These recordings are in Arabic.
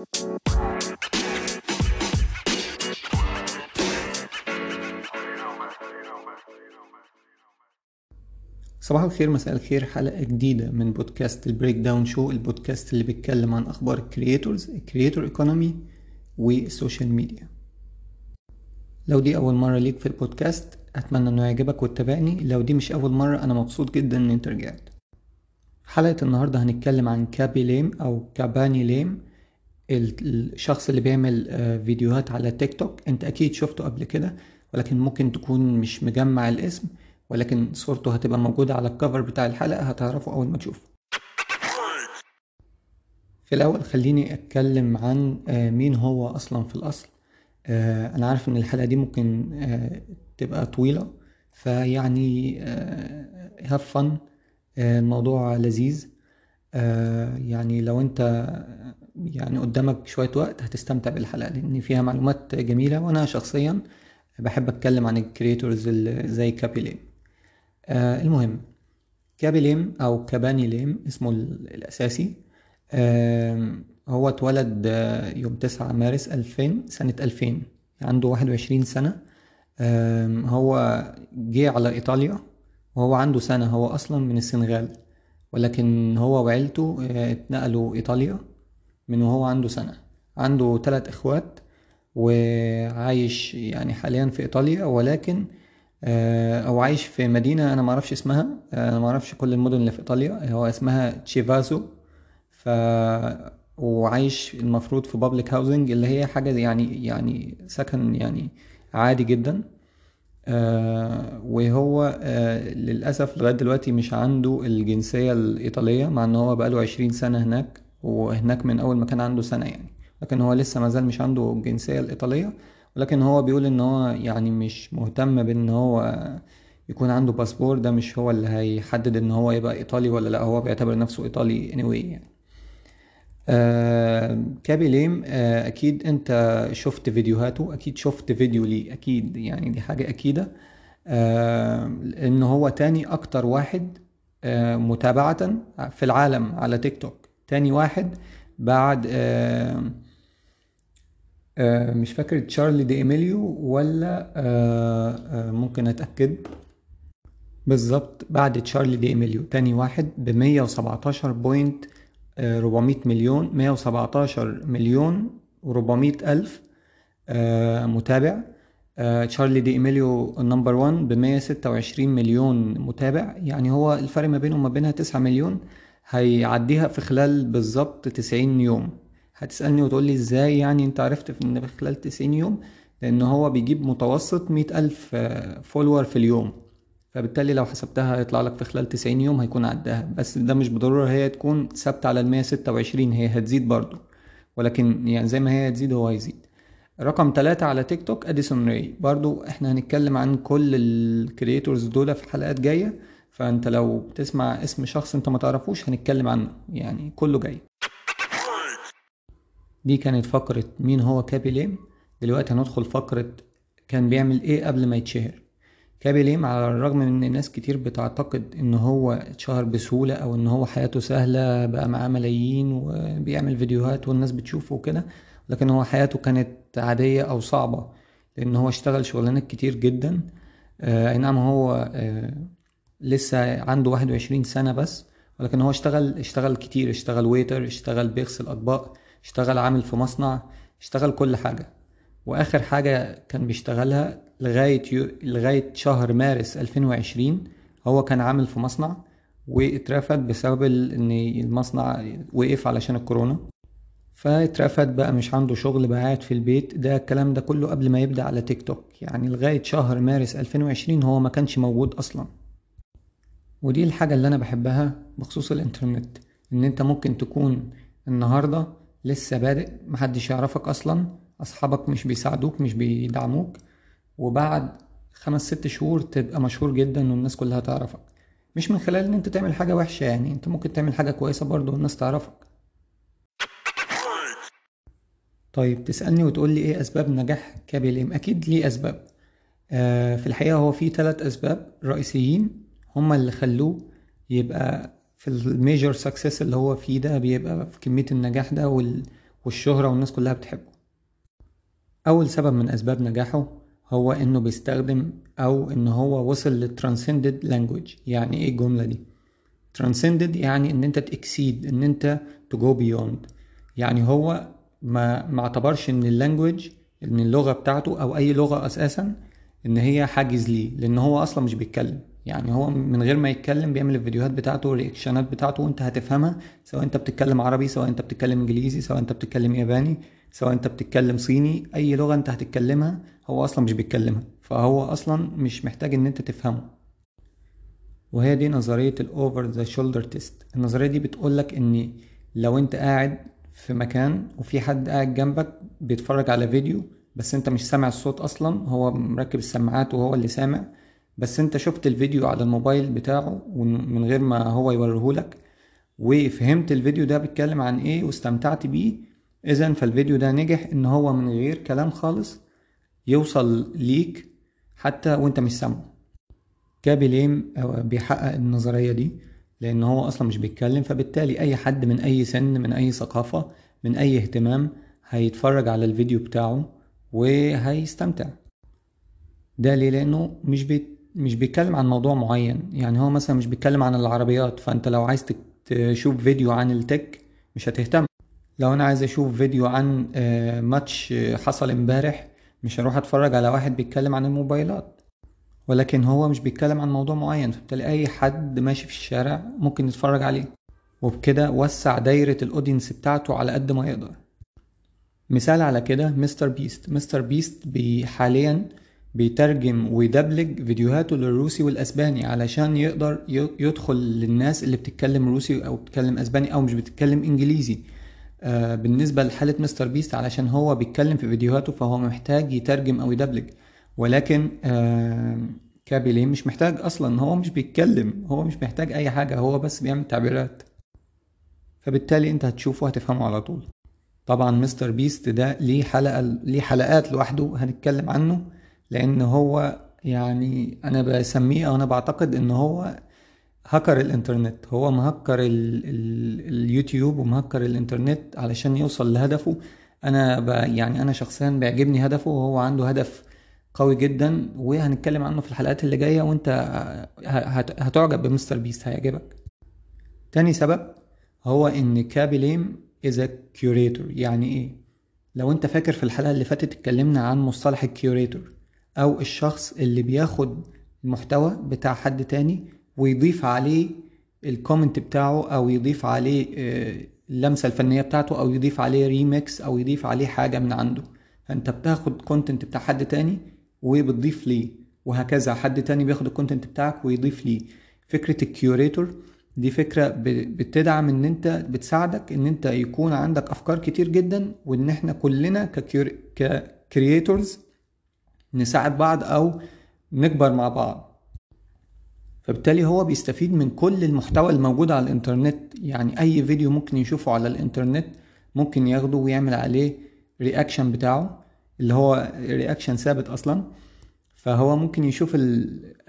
صباح الخير مساء الخير. حلقة جديدة من podcast ال breakdown show ال podcast اللي بيتكلم عن أخبار ال creators ال creator economy وال social media لو دي أول مرة ليك في البودكاست أتمنى إنه يعجبك وتتابعني. لو دي مش أول مرة أنا مبسوط جدا إن أنت رجعت. حلقة النهاردة هنتكلم عن كابي ليم أو كاباني ليم الشخص اللي بيعمل آه، فيديوهات على تيك توك انت أكيد شفته قبل كده ولكن ممكن تكون مش مجمع الاسم ولكن صورته هتبقى موجودة على الكفر بتاع الحلقة هتعرفه أول ما تشوفه. في الأول خليني أتكلم عن آه، مين هو أصلا في الأصل. آه، أنا عارف إن الحلقة دي ممكن تبقى طويلة فيعني have fun الموضوع لذيذ. يعني لو انت يعني قدامك شوية وقت هتستمتع بالحلقة لأن فيها معلومات جميلة وأنا شخصيا بحب أتكلم عن ال creators زي كابي ليم آه المهم كابي ليم أو كاباني ليم اسمه الأساسي آه هو اتولد آه، يوم تسعة مارس ألفين سنة ألفين عنده واحد وعشرين سنة. آه هو جه على إيطاليا وهو عنده سنة هو أصلا من السنغال. ولكن هو وعيلته آه، اتنقلوا إيطاليا من وهو عنده سنة. عنده ثلاث إخوات وعايش يعني حاليا في إيطاليا ولكن آه، أو عايش في مدينة أنا ما أعرفش اسمها. آه، أنا ما أعرفش كل المدن اللي في إيطاليا. هو اسمها تشيفازو. ف وعايش المفروض في بابليك هاوزنج اللي هي حاجة يعني يعني سكن يعني عادي جدا. آه وهو آه للأسف لغاية دلوقتي مش عنده الجنسية الإيطالية مع إن هو بقاله عشرين سنة هناك وهناك من أول ما كان عنده سنة يعني. لكن هو لسه مازال مش عنده الجنسية الإيطالية ولكن هو بيقول إن هو يعني مش مهتم بإن هو يكون عنده باسبور ده مش هو اللي هيحدد إن هو يبقى إيطالي ولا لأ هو بيعتبر نفسه إيطالي anyway يعني. آه كابي آه أكيد أنت شفت فيديوهاته أكيد شفت فيديو ليه أكيد يعني دي حاجة أكيدة. آه إن هو تاني أكتر واحد آه متابعة في العالم على تيك توك. تاني واحد بعد آه آه، مش فاكر تشارلي دي إيميليو ولا آه، آه، ممكن أتأكد. بالظبط بعد تشارلي دي إيميليو. تاني واحد ب 117 point 400 مليون 117 مليون و400 ألف متابع. تشارلي دي إيميليو number 1 ب 126 مليون متابع. يعني هو الفرق ما بينه وما بينها 9 مليون هيعديها في خلال بالظبط 90 يوم. هتسألني وتقول لي إزاي يعني أنت عرفت في إن خلال 90 يوم؟ لأن هو بيجيب متوسط مئة ألف follower في اليوم. فبالتالي لو حسبتها هيطلع لك في خلال 90 يوم هيكون عدها بس ده مش بالضرورة هي تكون ثابتة على المية ستة وعشرين هي هتزيد برضو ولكن يعني زي ما هي هتزيد هو هيزيد. رقم ثلاثة على تيك توك اديسون راي برضو إحنا هنتكلم عن كل ال creators دول في حلقات جاية. فانت لو بتسمع اسم شخص انت ما تعرفوش هنتكلم عنه. يعني كله جاي. دي كانت فقرة مين هو كابي ليم. دلوقتي هندخل فقرة كان بيعمل إيه قبل ما يتشهر. كابي ليم على الرغم من إن ناس كتير بتعتقد إن هو اتشهر بسهولة أو إن هو حياته سهلة بقى معاه ملايين وبيعمل فيديوهات والناس بتشوفه وكده لكن هو حياته كانت عادية أو صعبة لأن هو اشتغل شغلانات كتير جدا. آه، أي نعم هو آه لسه عنده واحد وعشرين سنة بس ولكن هو اشتغل اشتغل كتير اشتغل ويتر اشتغل بيغسل أطباق اشتغل عامل في مصنع اشتغل كل حاجة. وآخر حاجة كان بيشتغلها لغاية يو... لغاية شهر مارس 2020 هو كان عامل في مصنع واترفد بسبب إن المصنع وقف علشان الكورونا. فاترفد بقى مش عنده شغل بقى قاعد في البيت. ده الكلام ده كله قبل ما يبدأ على تيك توك. يعني لغاية شهر مارس 2020 هو ما كانش موجود أصلا. ودي الحاجة اللي أنا بحبها بخصوص الإنترنت. إن أنت ممكن تكون النهاردة لسه بادئ محدش يعرفك أصلا. أصحابك مش بيساعدوك مش بيدعموك. وبعد خمس ست شهور تبقى مشهور جدا والناس كلها تعرفك. مش من خلال إن أنت تعمل حاجة وحشة يعني أنت ممكن تعمل حاجة كويسة برضه والناس تعرفك. طيب تسألني وتقول لي إيه أسباب نجاح كابيليم أكيد ليه أسباب. آه في الحقيقة هو في ثلاث أسباب رئيسيين هما اللي خلوه يبقى في ال major success اللي هو فيه ده بيبقى في كمية النجاح ده والشهرة والناس كلها بتحبه. أول سبب من أسباب نجاحه هو إنه بيستخدم أو إن هو وصل لل transcended language يعني إيه الجملة دي؟ transcended يعني إن أنت to exceed إن أنت to go beyond يعني هو ما ما اعتبرش إن ال language إن اللغة بتاعته أو أي لغة أساسا إن هي حاجز ليه لأن هو أصلا مش بيتكلم يعني هو من غير ما يتكلم بيعمل الفيديوهات بتاعته وال reactionات بتاعته وانت هتفهمها سواء انت بتتكلم عربي سواء انت بتتكلم انجليزي سواء انت بتتكلم ياباني سواء انت بتتكلم صيني اي لغة انت هتتكلمها هو أصلا مش بيتكلمها فهو أصلا مش محتاج ان انت تفهمه. وهي دي نظرية ال over the shoulder test النظرية دي بتقولك إن لو انت قاعد في مكان وفي حد قاعد جنبك بيتفرج على فيديو بس انت مش سامع الصوت أصلا هو مركب السماعات وهو اللي سامع بس انت شفت الفيديو على الموبايل بتاعه من غير ما هو يوريهولك وفهمت الفيديو ده بيتكلم عن إيه واستمتعت بيه إذا فالفيديو ده نجح إن هو من غير كلام خالص يوصل ليك حتى وانت مش سامعه. كابيليم بيحقق النظرية دي لأن هو أصلا مش بيتكلم فبالتالي أي حد من أي سن من أي ثقافة من أي اهتمام هيتفرج على الفيديو بتاعه وهيستمتع. ده ليه؟ لأنه مش بيت مش بيتكلم عن موضوع معين. يعني هو مثلا مش بيتكلم عن العربيات. فأنت لو عايز تشوف فيديو عن ال tech مش هتهتم. لو أنا عايز أشوف فيديو عن ماتش حصل امبارح مش هروح أتفرج على واحد بيتكلم عن الموبايلات. ولكن هو مش بيتكلم عن موضوع معين. فبالتالي أي حد ماشي في الشارع ممكن يتفرج عليه. وبكده وسع دايرة ال audience بتاعته على قد ما يقدر. مثال على كده مستر بيست. مستر بيست حاليا بيترجم ويدبلج فيديوهاته للروسي والأسباني علشان يقدر يدخل للناس اللي بتتكلم روسي أو بتتكلم أسباني أو مش بتتكلم إنجليزي. آه بالنسبة لحالة مستر بيست علشان هو بيتكلم في فيديوهاته فهو محتاج يترجم أو يدبلج. ولكن آه كابي ليم مش محتاج أصلا؟ هو مش بيتكلم هو مش محتاج أي حاجة هو بس بيعمل تعبيرات. فبالتالي أنت هتشوفه هتفهمه على طول. طبعا مستر بيست ده ليه حلقة ليه حلقات لوحده هنتكلم عنه. لأن هو يعني أنا بسميه أو أنا بعتقد إن هو هكر الإنترنت. هو مهكر ال ال اليوتيوب ومهكر الإنترنت علشان يوصل لهدفه. أنا يعني أنا شخصيا بيعجبني هدفه وهو عنده هدف قوي جدا وهنتكلم عنه في الحلقات اللي جاية وأنت هتعجب بمستر بيست هيعجبك. تاني سبب هو إن كابي ليم as curator يعني إيه؟ لو أنت فاكر في الحلقة اللي فاتت اتكلمنا عن مصطلح ال curator أو الشخص اللي بياخد المحتوى بتاع حد تاني ويضيف عليه ال comment بتاعه أو يضيف عليه اللمسة الفنية بتاعته أو يضيف عليه ريميكس أو يضيف عليه حاجة من عنده. فأنت بتاخد content بتاع حد تاني وبتضيف ليه وهكذا. حد تاني بياخد ال content بتاعك ويضيف ليه. فكرة ال curator دي فكرة بتدعم إن أنت بتساعدك إن أنت يكون عندك أفكار كتير جدا وإن إحنا كلنا ك creators نساعد بعض أو نكبر مع بعض. فبالتالي هو بيستفيد من كل المحتوى الموجود على الإنترنت. يعني أي فيديو ممكن يشوفه على الإنترنت ممكن ياخده ويعمل عليه reaction بتاعه اللي هو reaction ثابت أصلا. فهو ممكن يشوف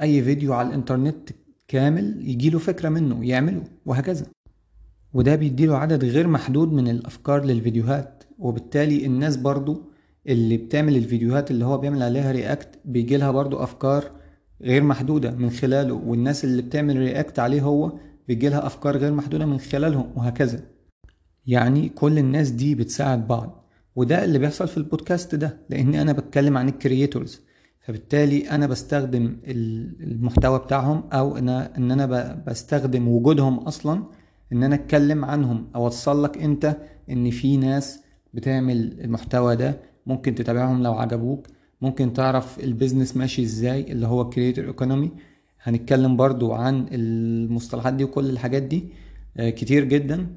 أي فيديو على الإنترنت كامل يجيله فكرة منه يعمله وهكذا. وده بيديله عدد غير محدود من الأفكار للفيديوهات. وبالتالي الناس برضو اللي بتعمل الفيديوهات اللي هو بيعمل عليها react بيجي لها برضو أفكار غير محدودة من خلاله والناس اللي بتعمل react عليه هو بيجي لها أفكار غير محدودة من خلالهم وهكذا. يعني كل الناس دي بتساعد بعض وده اللي بيحصل في البودكاست ده لأن أنا بتكلم عن ال creators فبالتالي أنا بستخدم المحتوى بتاعهم أو إن إن أنا بستخدم وجودهم أصلا إن أنا أتكلم عنهم أوصل لك أنت إن في ناس بتعمل المحتوى ده ممكن تتابعهم لو عجبوك. ممكن تعرف ال business ماشي إزاي اللي هو creator economy هنتكلم برضو عن المصطلحات دي وكل الحاجات دي كتير جدا.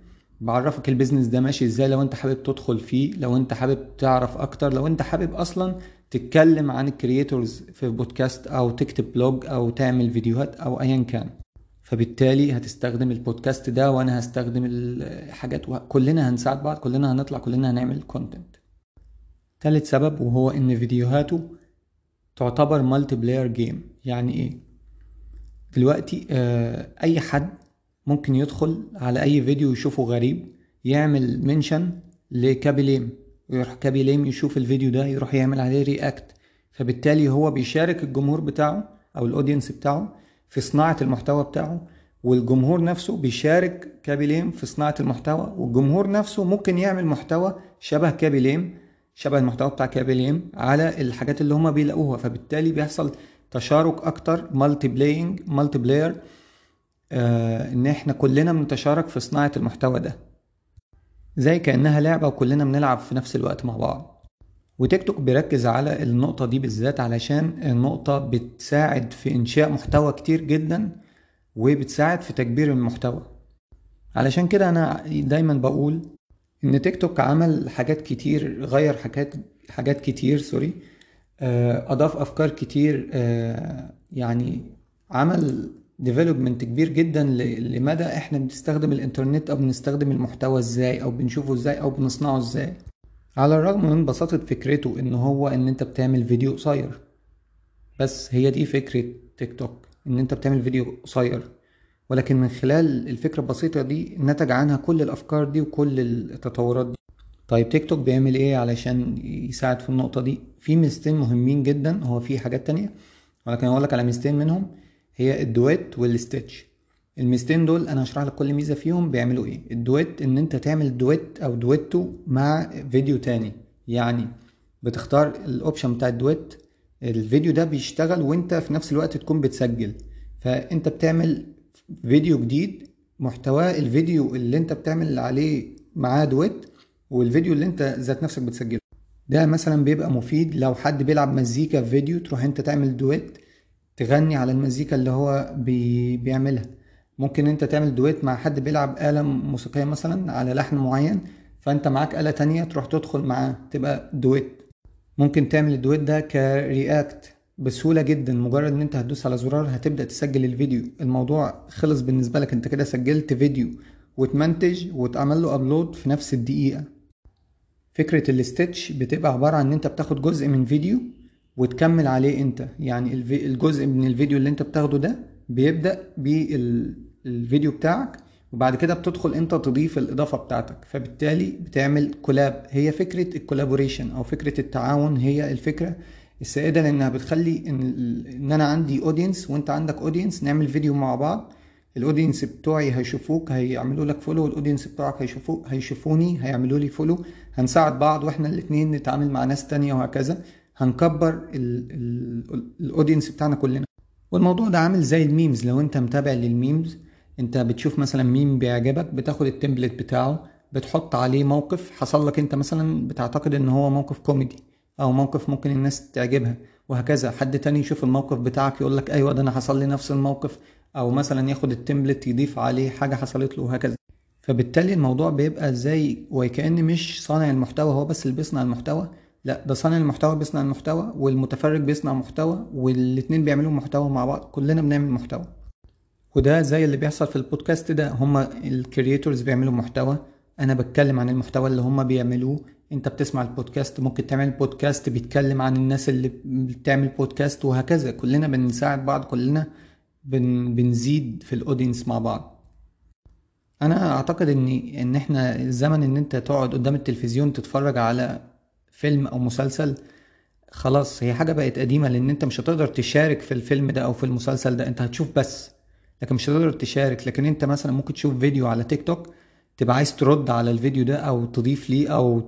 بعرفك ال business ده ماشي إزاي لو أنت حابب تدخل فيه لو أنت حابب تعرف أكتر لو أنت حابب أصلا تتكلم عن ال creators في بودكاست أو تكتب blog أو تعمل فيديوهات أو ايا كان. فبالتالي هتستخدم البودكاست ده وأنا هستخدم الحاجات كلنا هنساعد بعض كلنا هنطلع كلنا هنعمل content تالت سبب وهو إن فيديوهاته تعتبر multiplayer game يعني إيه؟ دلوقتي آه أي حد ممكن يدخل على أي فيديو يشوفه غريب يعمل mention لكابي ليم ويروح كابي ليم يشوف الفيديو ده يروح يعمل عليه رياكت فبالتالي هو بيشارك الجمهور بتاعه أو ال audience بتاعه في صناعة المحتوى بتاعه والجمهور نفسه بيشارك كابي ليم في صناعة المحتوى والجمهور نفسه ممكن يعمل محتوى شبه كابي ليم شبه المحتوى بتاع كابي ليم على الحاجات اللي هما بيلاقوها. فبالتالي بيحصل تشارك أكتر multiplaying multiplayer إن إحنا كلنا بنتشارك في صناعة المحتوى ده. زي كأنها لعبة وكلنا بنلعب في نفس الوقت مع بعض. وتيك توك بيركز على النقطة دي بالذات علشان النقطة بتساعد في إنشاء محتوى كتير جدا وبتساعد في تكبير المحتوى. علشان كده أنا دايما بقول إن تيك توك عمل حاجات كتير غير حاجات حاجات كتير sorry آه، أضاف أفكار كتير آه، يعني عمل development كبير جدا لمدى إحنا بنستخدم الإنترنت أو بنستخدم المحتوى إزاي أو بنشوفه إزاي أو بنصنعه إزاي. على الرغم من بساطة فكرته إن هو إن أنت بتعمل فيديو قصير بس هي دي فكرة تيك توك إن أنت بتعمل فيديو قصير. ولكن من خلال الفكرة البسيطة دي نتج عنها كل الأفكار دي وكل التطورات دي. طيب تيك توك بيعمل إيه علشان يساعد في النقطة دي؟ في ميزتين مهمين جدا هو في حاجات تانية ولكن هقول لك على ميزتين منهم. هي ال Duet وال Stitch الميزتين دول أنا هشرح لك كل ميزة فيهم بيعملوا إيه. ال Duet إن أنت تعمل duet أو دويتو مع فيديو تاني. يعني بتختار ال option بتاع ال Duet. الفيديو ده بيشتغل وأنت في نفس الوقت تكون بتسجل. فأنت بتعمل فيديو جديد محتواه الفيديو اللي انت بتعمل عليه معاه duet والفيديو اللي انت ذات نفسك بتسجله. ده مثلا بيبقى مفيد لو حد بيلعب مزيكا في فيديو تروح انت تعمل duet تغني على المزيكا اللي هو بي بيعملها. ممكن انت تعمل duet مع حد بيلعب آلة موسيقية مثلا على لحن معين فانت معاك آلة تانية تروح تدخل معاه تبقى duet. ممكن تعمل ال Duet ده ك react. بسهولة جدا مجرد إن أنت هتدوس على زرار هتبدأ تسجل الفيديو. الموضوع خلص بالنسبة لك أنت كده سجلت فيديو وتمنتج وتعمل له upload في نفس الدقيقة. فكرة ال Stitch بتبقى عبارة عن إن أنت بتاخد جزء من فيديو وتكمل عليه أنت. يعني الجزء من الفيديو اللي أنت بتاخده ده بيبدأ بالفيديو بتاعك وبعد كده بتدخل أنت تضيف الإضافة بتاعتك. فبالتالي بتعمل collab هي فكرة ال collaboration أو فكرة التعاون هي الفكرة السائدة لأنها بتخلي إن, إن أنا عندي audience وأنت عندك audience نعمل فيديو مع بعض. ال audience بتوعي هيشوفوك هيعملوا لك follow وال audience بتوعك هيشوفوك هيشوفوني هيعملوا لي follow هنساعد بعض وإحنا الاتنين نتعامل مع ناس تانية وهكذا. هنكبر ال audience بتاعنا كلنا. والموضوع ده عامل زي ال memes. لو أنت متابع لل memes أنت بتشوف مثلا ميم بيعجبك بتاخد ال template بتاعه بتحط عليه موقف حصل لك أنت مثلا بتعتقد إن هو موقف كوميدي. أو موقف ممكن الناس تعجبها وهكذا. حد تاني يشوف الموقف بتاعك يقول لك أيوه ده أنا حصل لي نفس الموقف أو مثلا ياخد ال template يضيف عليه حاجة حصلت له وهكذا. فبالتالي الموضوع بيبقى زي وكأن مش صانع المحتوى هو بس اللي بيصنع المحتوى. لا ده صانع المحتوى بيصنع المحتوى والمتفرج بيصنع محتوى والاتنين بيعملوا محتوى مع بعض كلنا بنعمل محتوى. وده زي اللي بيحصل في البودكاست ده هما ال creators بيعملوا محتوى. أنا بتكلم عن المحتوى اللي هما بيعملوه. انت بتسمع البودكاست ممكن تعمل بودكاست بيتكلم عن الناس اللي بتعمل بودكاست وهكذا. كلنا بنساعد بعض كلنا بن بنزيد في ال audience مع بعض. أنا أعتقد ان إن إحنا الزمن إن أنت تقعد قدام التلفزيون تتفرج على فيلم أو مسلسل خلاص هي حاجة بقت قديمة لأن أنت مش هتقدر تشارك في الفيلم ده أو في المسلسل ده أنت هتشوف بس لكن مش هتقدر تشارك. لكن أنت مثلا ممكن تشوف فيديو على تيك توك تبقى عايز ترد على الفيديو ده أو تضيف ليه أو.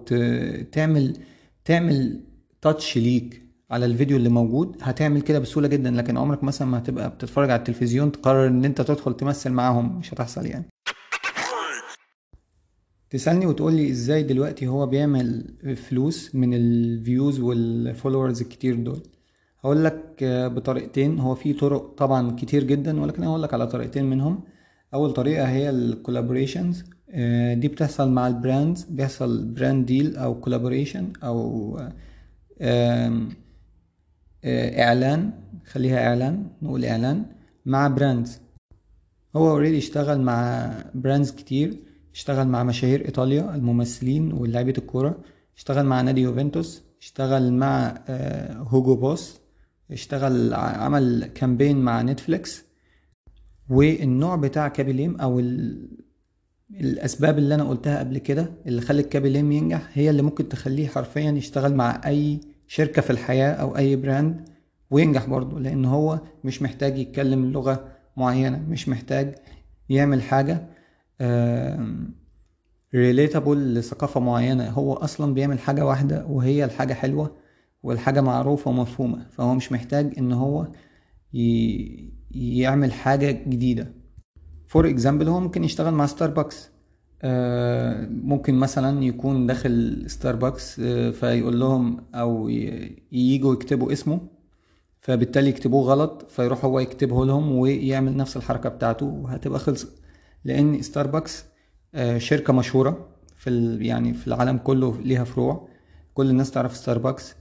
تعمل تعمل تاتش ليك على الفيديو اللي موجود هتعمل كده بسهولة جدا لكن عمرك مثلا ما هتبقى بتتفرج على التلفزيون تقرر إن أنت تدخل تمثل معاهم مش هتحصل يعني. تسألني وتقولي إزاي دلوقتي هو بيعمل فلوس من ال views وال followers الكتير دول. هقول لك بطريقتين هو في طرق طبعا كتير جدا ولكن هقول لك على طريقتين منهم. أول طريقة هي ال collaborations دي بتحصل مع ال brands بيحصل brand deal أو collaboration أو إعلان خليها إعلان نقول إعلان مع brands هو already اشتغل مع brands كتير اشتغل مع مشاهير إيطاليا الممثلين ولاعيبة الكورة اشتغل مع نادي يوفنتوس اشتغل مع Hugo Boss اشتغل عمل campaign مع Netflix. والنوع بتاع Khaby Lame أو الأسباب اللي أنا قلتها قبل كده اللي خلت Khaby ينجح هي اللي ممكن تخليه حرفيا يشتغل مع أي شركة في الحياة أو أي brand وينجح برضه لأن هو مش محتاج يتكلم لغة معينة مش محتاج يعمل حاجة relatable لثقافة معينة هو أصلا بيعمل حاجة واحدة وهي الحاجة حلوة والحاجة معروفة ومفهومة فهو مش محتاج إن هو. يعمل حاجة جديدة for example هو ممكن يشتغل مع ستاربكس آه ممكن مثلا يكون داخل ستاربكس آه فيقول لهم أو ييجوا يكتبوا اسمه فبالتالي يكتبوه غلط فيروح هو يكتبه لهم ويعمل نفس الحركة بتاعته وهتبقى خلصت. لأن ستاربكس آه شركة مشهورة في يعني في العالم كله ليها فروع. كل الناس تعرف ستاربكس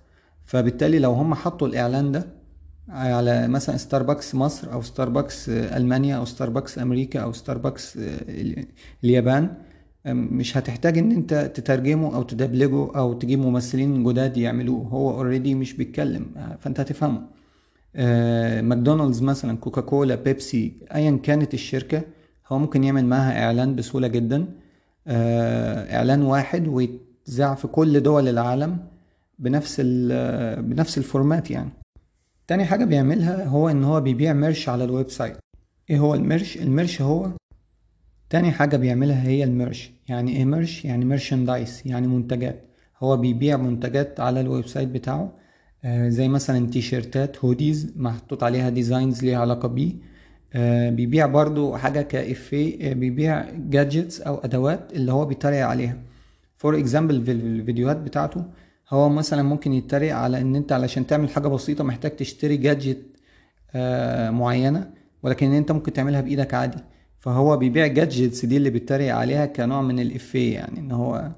فبالتالي لو هم حطوا الإعلان ده على مثلا ستاربكس مصر أو ستاربكس ألمانيا أو ستاربكس أمريكا أو ستاربكس اليابان مش هتحتاج إن أنت تترجمه أو تدبلجه أو تجيب ممثلين جداد يعملوه. هو already مش بيتكلم فأنت هتفهمه. ماكدونالدز مثلا كوكاكولا بيبسي ايا كانت الشركة هو ممكن يعمل معاها إعلان بسهولة جدا. إعلان واحد ويتذاع في كل دول العالم بنفس بنفس ال format يعني. تاني حاجة بيعملها هو إن هو بيبيع merch على ال website إيه هو ال merch ال merch هو تاني حاجة بيعملها هي ال merch يعني إيه merch يعني merchandise يعني منتجات. هو بيبيع منتجات على ال website بتاعه. آه زي مثلا تيشيرتات hoodies محطوط عليها designs ليها علاقة بيه. آه بيبيع برضو حاجة كإفيه آه بيبيع gadgets أو أدوات اللي هو بيتريق عليها. for example في الفيديوهات بتاعته هو مثلا ممكن يتريق على إن أنت علشان تعمل حاجة بسيطة محتاج تشتري gadget آه معينة ولكن أنت ممكن تعملها بإيدك عادي. فهو بيبيع gadgets دي اللي بيتريق عليها كنوع من الافيه يعني إن هو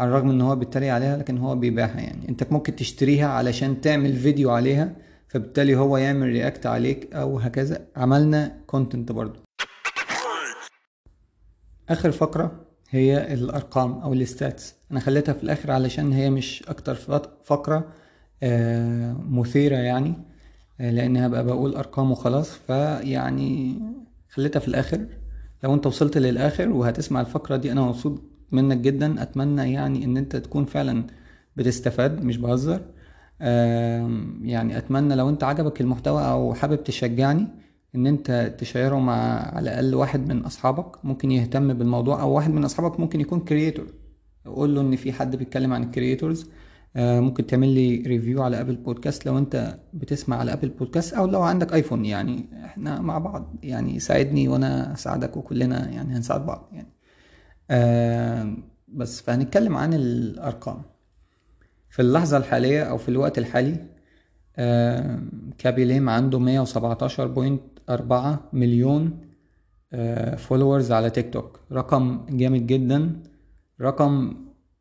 على الرغم إن هو بيتريق عليها لكن هو بيبيعها يعني. أنت ممكن تشتريها علشان تعمل فيديو عليها فبالتالي هو يعمل react عليك أو هكذا. عملنا content برضو. آخر فقرة هي الأرقام أو ال stats. أنا خليتها في الآخر علشان هي مش أكتر فقرة مثيرة يعني لأن هبقى بقول أرقام وخلاص. فيعني خليتها في الآخر. لو أنت وصلت للآخر وهتسمع الفقرة دي أنا مبسوط منك جدا. أتمنى يعني إن أنت تكون فعلا بتستفاد مش بهزر. يعني أتمنى لو أنت عجبك المحتوى أو حابب تشجعني إن أنت تشيره مع على الأقل واحد من أصحابك ممكن يهتم بالموضوع أو واحد من أصحابك ممكن يكون creator قول له إن في حد بيتكلم عن ال creators ممكن تعمل لي review على Apple Podcast لو أنت بتسمع على Apple Podcast أو لو عندك iPhone يعني. إحنا مع بعض يعني ساعدني وأنا اساعدك وكلنا يعني هنساعد بعض يعني. آه بس فهنتكلم عن الأرقام. في اللحظة الحالية أو في الوقت الحالي آه Khaby Lame عنده مية وسبعتاشر point أربعة مليون آه followers على تيك توك رقم جامد جدا. رقم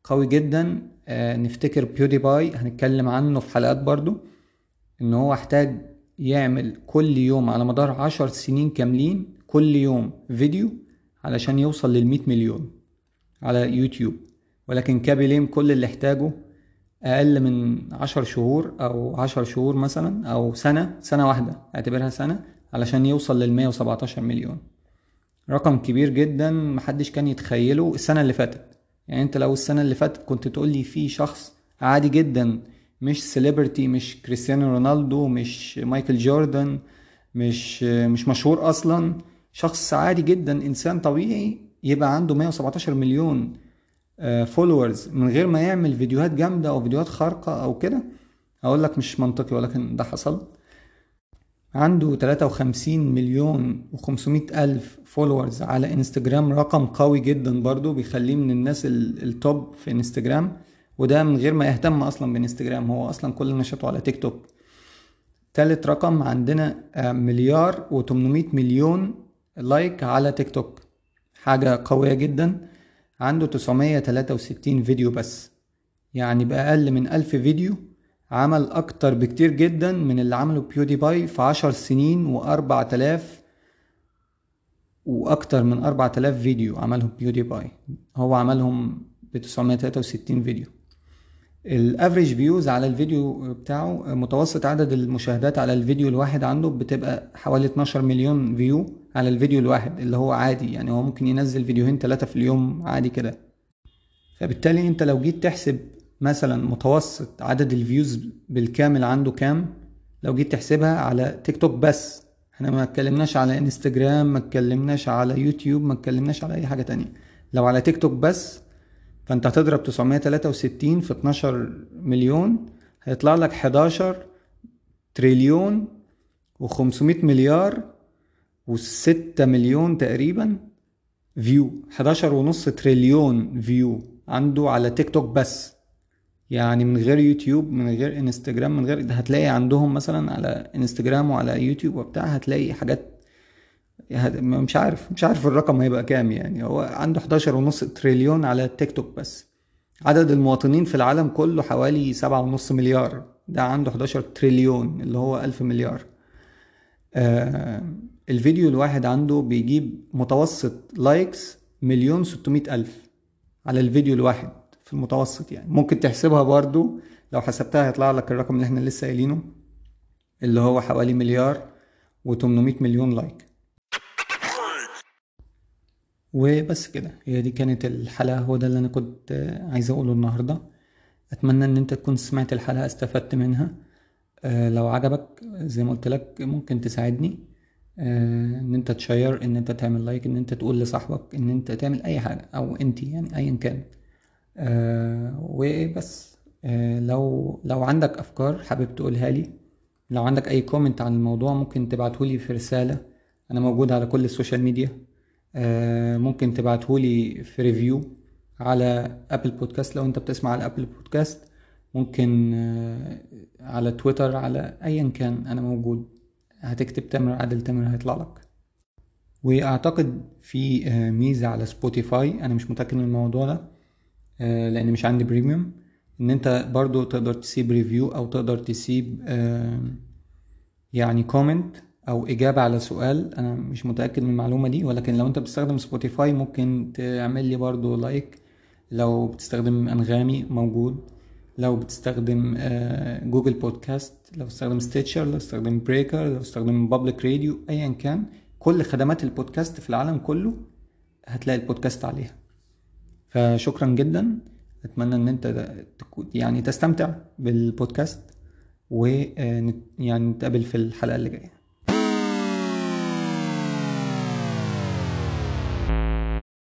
قوي جدا. آه نفتكر PewDiePie هنتكلم عنه في حلقات برضو إن هو احتاج يعمل كل يوم على مدار عشر سنين كاملين كل يوم فيديو علشان يوصل للمية مليون على يوتيوب. ولكن Khaby Lame كل اللي احتاجه أقل من عشر شهور أو عشر شهور مثلا أو سنة سنة واحدة أعتبرها سنة علشان يوصل للمية وسبعتاشر مليون. رقم كبير جدا محدش كان يتخيله السنة اللي فاتت. يعني أنت لو السنة اللي فاتت كنت تقول لي في شخص عادي جدا مش celebrity مش كريستيانو رونالدو مش مايكل جوردن مش مش مشهور أصلا شخص عادي جدا إنسان طبيعي يبقى عنده 117 مليون followers من غير ما يعمل فيديوهات جامدة أو فيديوهات خارقة أو كده هقول لك مش منطقي ولكن ده حصل. عنده 53 مليون و500 ألف followers على انستجرام رقم قوي جدا برضو بيخليه من الناس ال top في انستجرام وده من غير ما يهتم أصلا بإنستجرام هو أصلا كل نشاطه على تيك توك تالت رقم عندنا مليار و800 مليون like على تيك توك حاجة قوية جدا. عنده 963 فيديو بس. يعني بأقل من ألف فيديو عمل أكتر بكتير جدا من اللي عمله PewDiePie في عشر سنين وأربع تلاف وأكتر من أربع تلاف فيديو عملهم PewDiePie هو عملهم ب 963 فيديو. ال average views على الفيديو بتاعه متوسط عدد المشاهدات على الفيديو الواحد عنده بتبقى حوالي 12 مليون view على الفيديو الواحد اللي هو عادي يعني هو ممكن ينزل فيديوهين ثلاثة في اليوم عادي كده. فبالتالي انت لو جيت تحسب مثلا متوسط عدد ال views بالكامل عنده كام؟ لو جيت تحسبها على تيك توك بس. إحنا ما اتكلمناش على انستجرام ما اتكلمناش على يوتيوب ما اتكلمناش على أي حاجة تانية. لو على تيك توك بس فانت هتضرب 963 في 12 مليون هيطلع لك 11 تريليون و500 مليار و6 مليون تقريبا view 11 ونص تريليون view عنده على تيك توك بس. يعني من غير يوتيوب من غير انستجرام من غير ده هتلاقي عندهم مثلا على انستجرام وعلى يوتيوب وبتاع هتلاقي حاجات مش عارف مش عارف الرقم هيبقى كام يعني. هو عنده 11 ونص تريليون على التيك توك بس. عدد المواطنين في العالم كله حوالي سبعة ونص مليار. ده عنده 11 تريليون اللي هو ألف مليار. آه الفيديو الواحد عنده بيجيب متوسط likes مليون ستمائة ألف على الفيديو الواحد في المتوسط يعني. ممكن تحسبها برضو لو حسبتها هيطلع لك الرقم اللي إحنا لسه قايلينه اللي هو حوالي مليار و800 مليون like وبس كده. هي دي كانت الحلقة. هو ده اللي أنا كنت عايز أقوله النهاردة. أتمنى إن أنت تكون سمعت الحلقة استفدت منها. أه لو عجبك زي ما قلت لك ممكن تساعدني. أه إن أنت ت share إن أنت تعمل like إن أنت تقول لصاحبك إن أنت تعمل أي حاجة أو أنت يعني أيا كان. أه وبس. أه لو لو عندك أفكار حابب تقولها لي لو عندك أي comment عن الموضوع ممكن تبعتهولي في رسالة. أنا موجود على كل ال social media. ممكن تبعتهولي في review على Apple Podcast لو أنت بتسمع على Apple Podcast ممكن على تويتر على ايا كان أنا موجود. هتكتب تامر عادل تامر هيطلع لك. وأعتقد في ميزة على سبوتيفاي أنا مش متأكد من الموضوع ده لأن مش عندي premium إن أنت برضو تقدر تسيب review أو تقدر تسيب يعني comment أو إجابة على سؤال. أنا مش متأكد من المعلومة دي ولكن لو أنت بتستخدم سبوتيفاي ممكن تعمل لي برضو like لو بتستخدم أنغامي موجود. لو بتستخدم Google Podcast لو بتستخدم Stitcher لو بتستخدم Breaker لو بتستخدم Public Radio ايا كان كل خدمات البودكاست في العالم كله هتلاقي البودكاست عليها. فشكرا جدا. أتمنى إن أنت يعني تستمتع بالبودكاست ويعني نتقابل في الحلقة اللي جاية.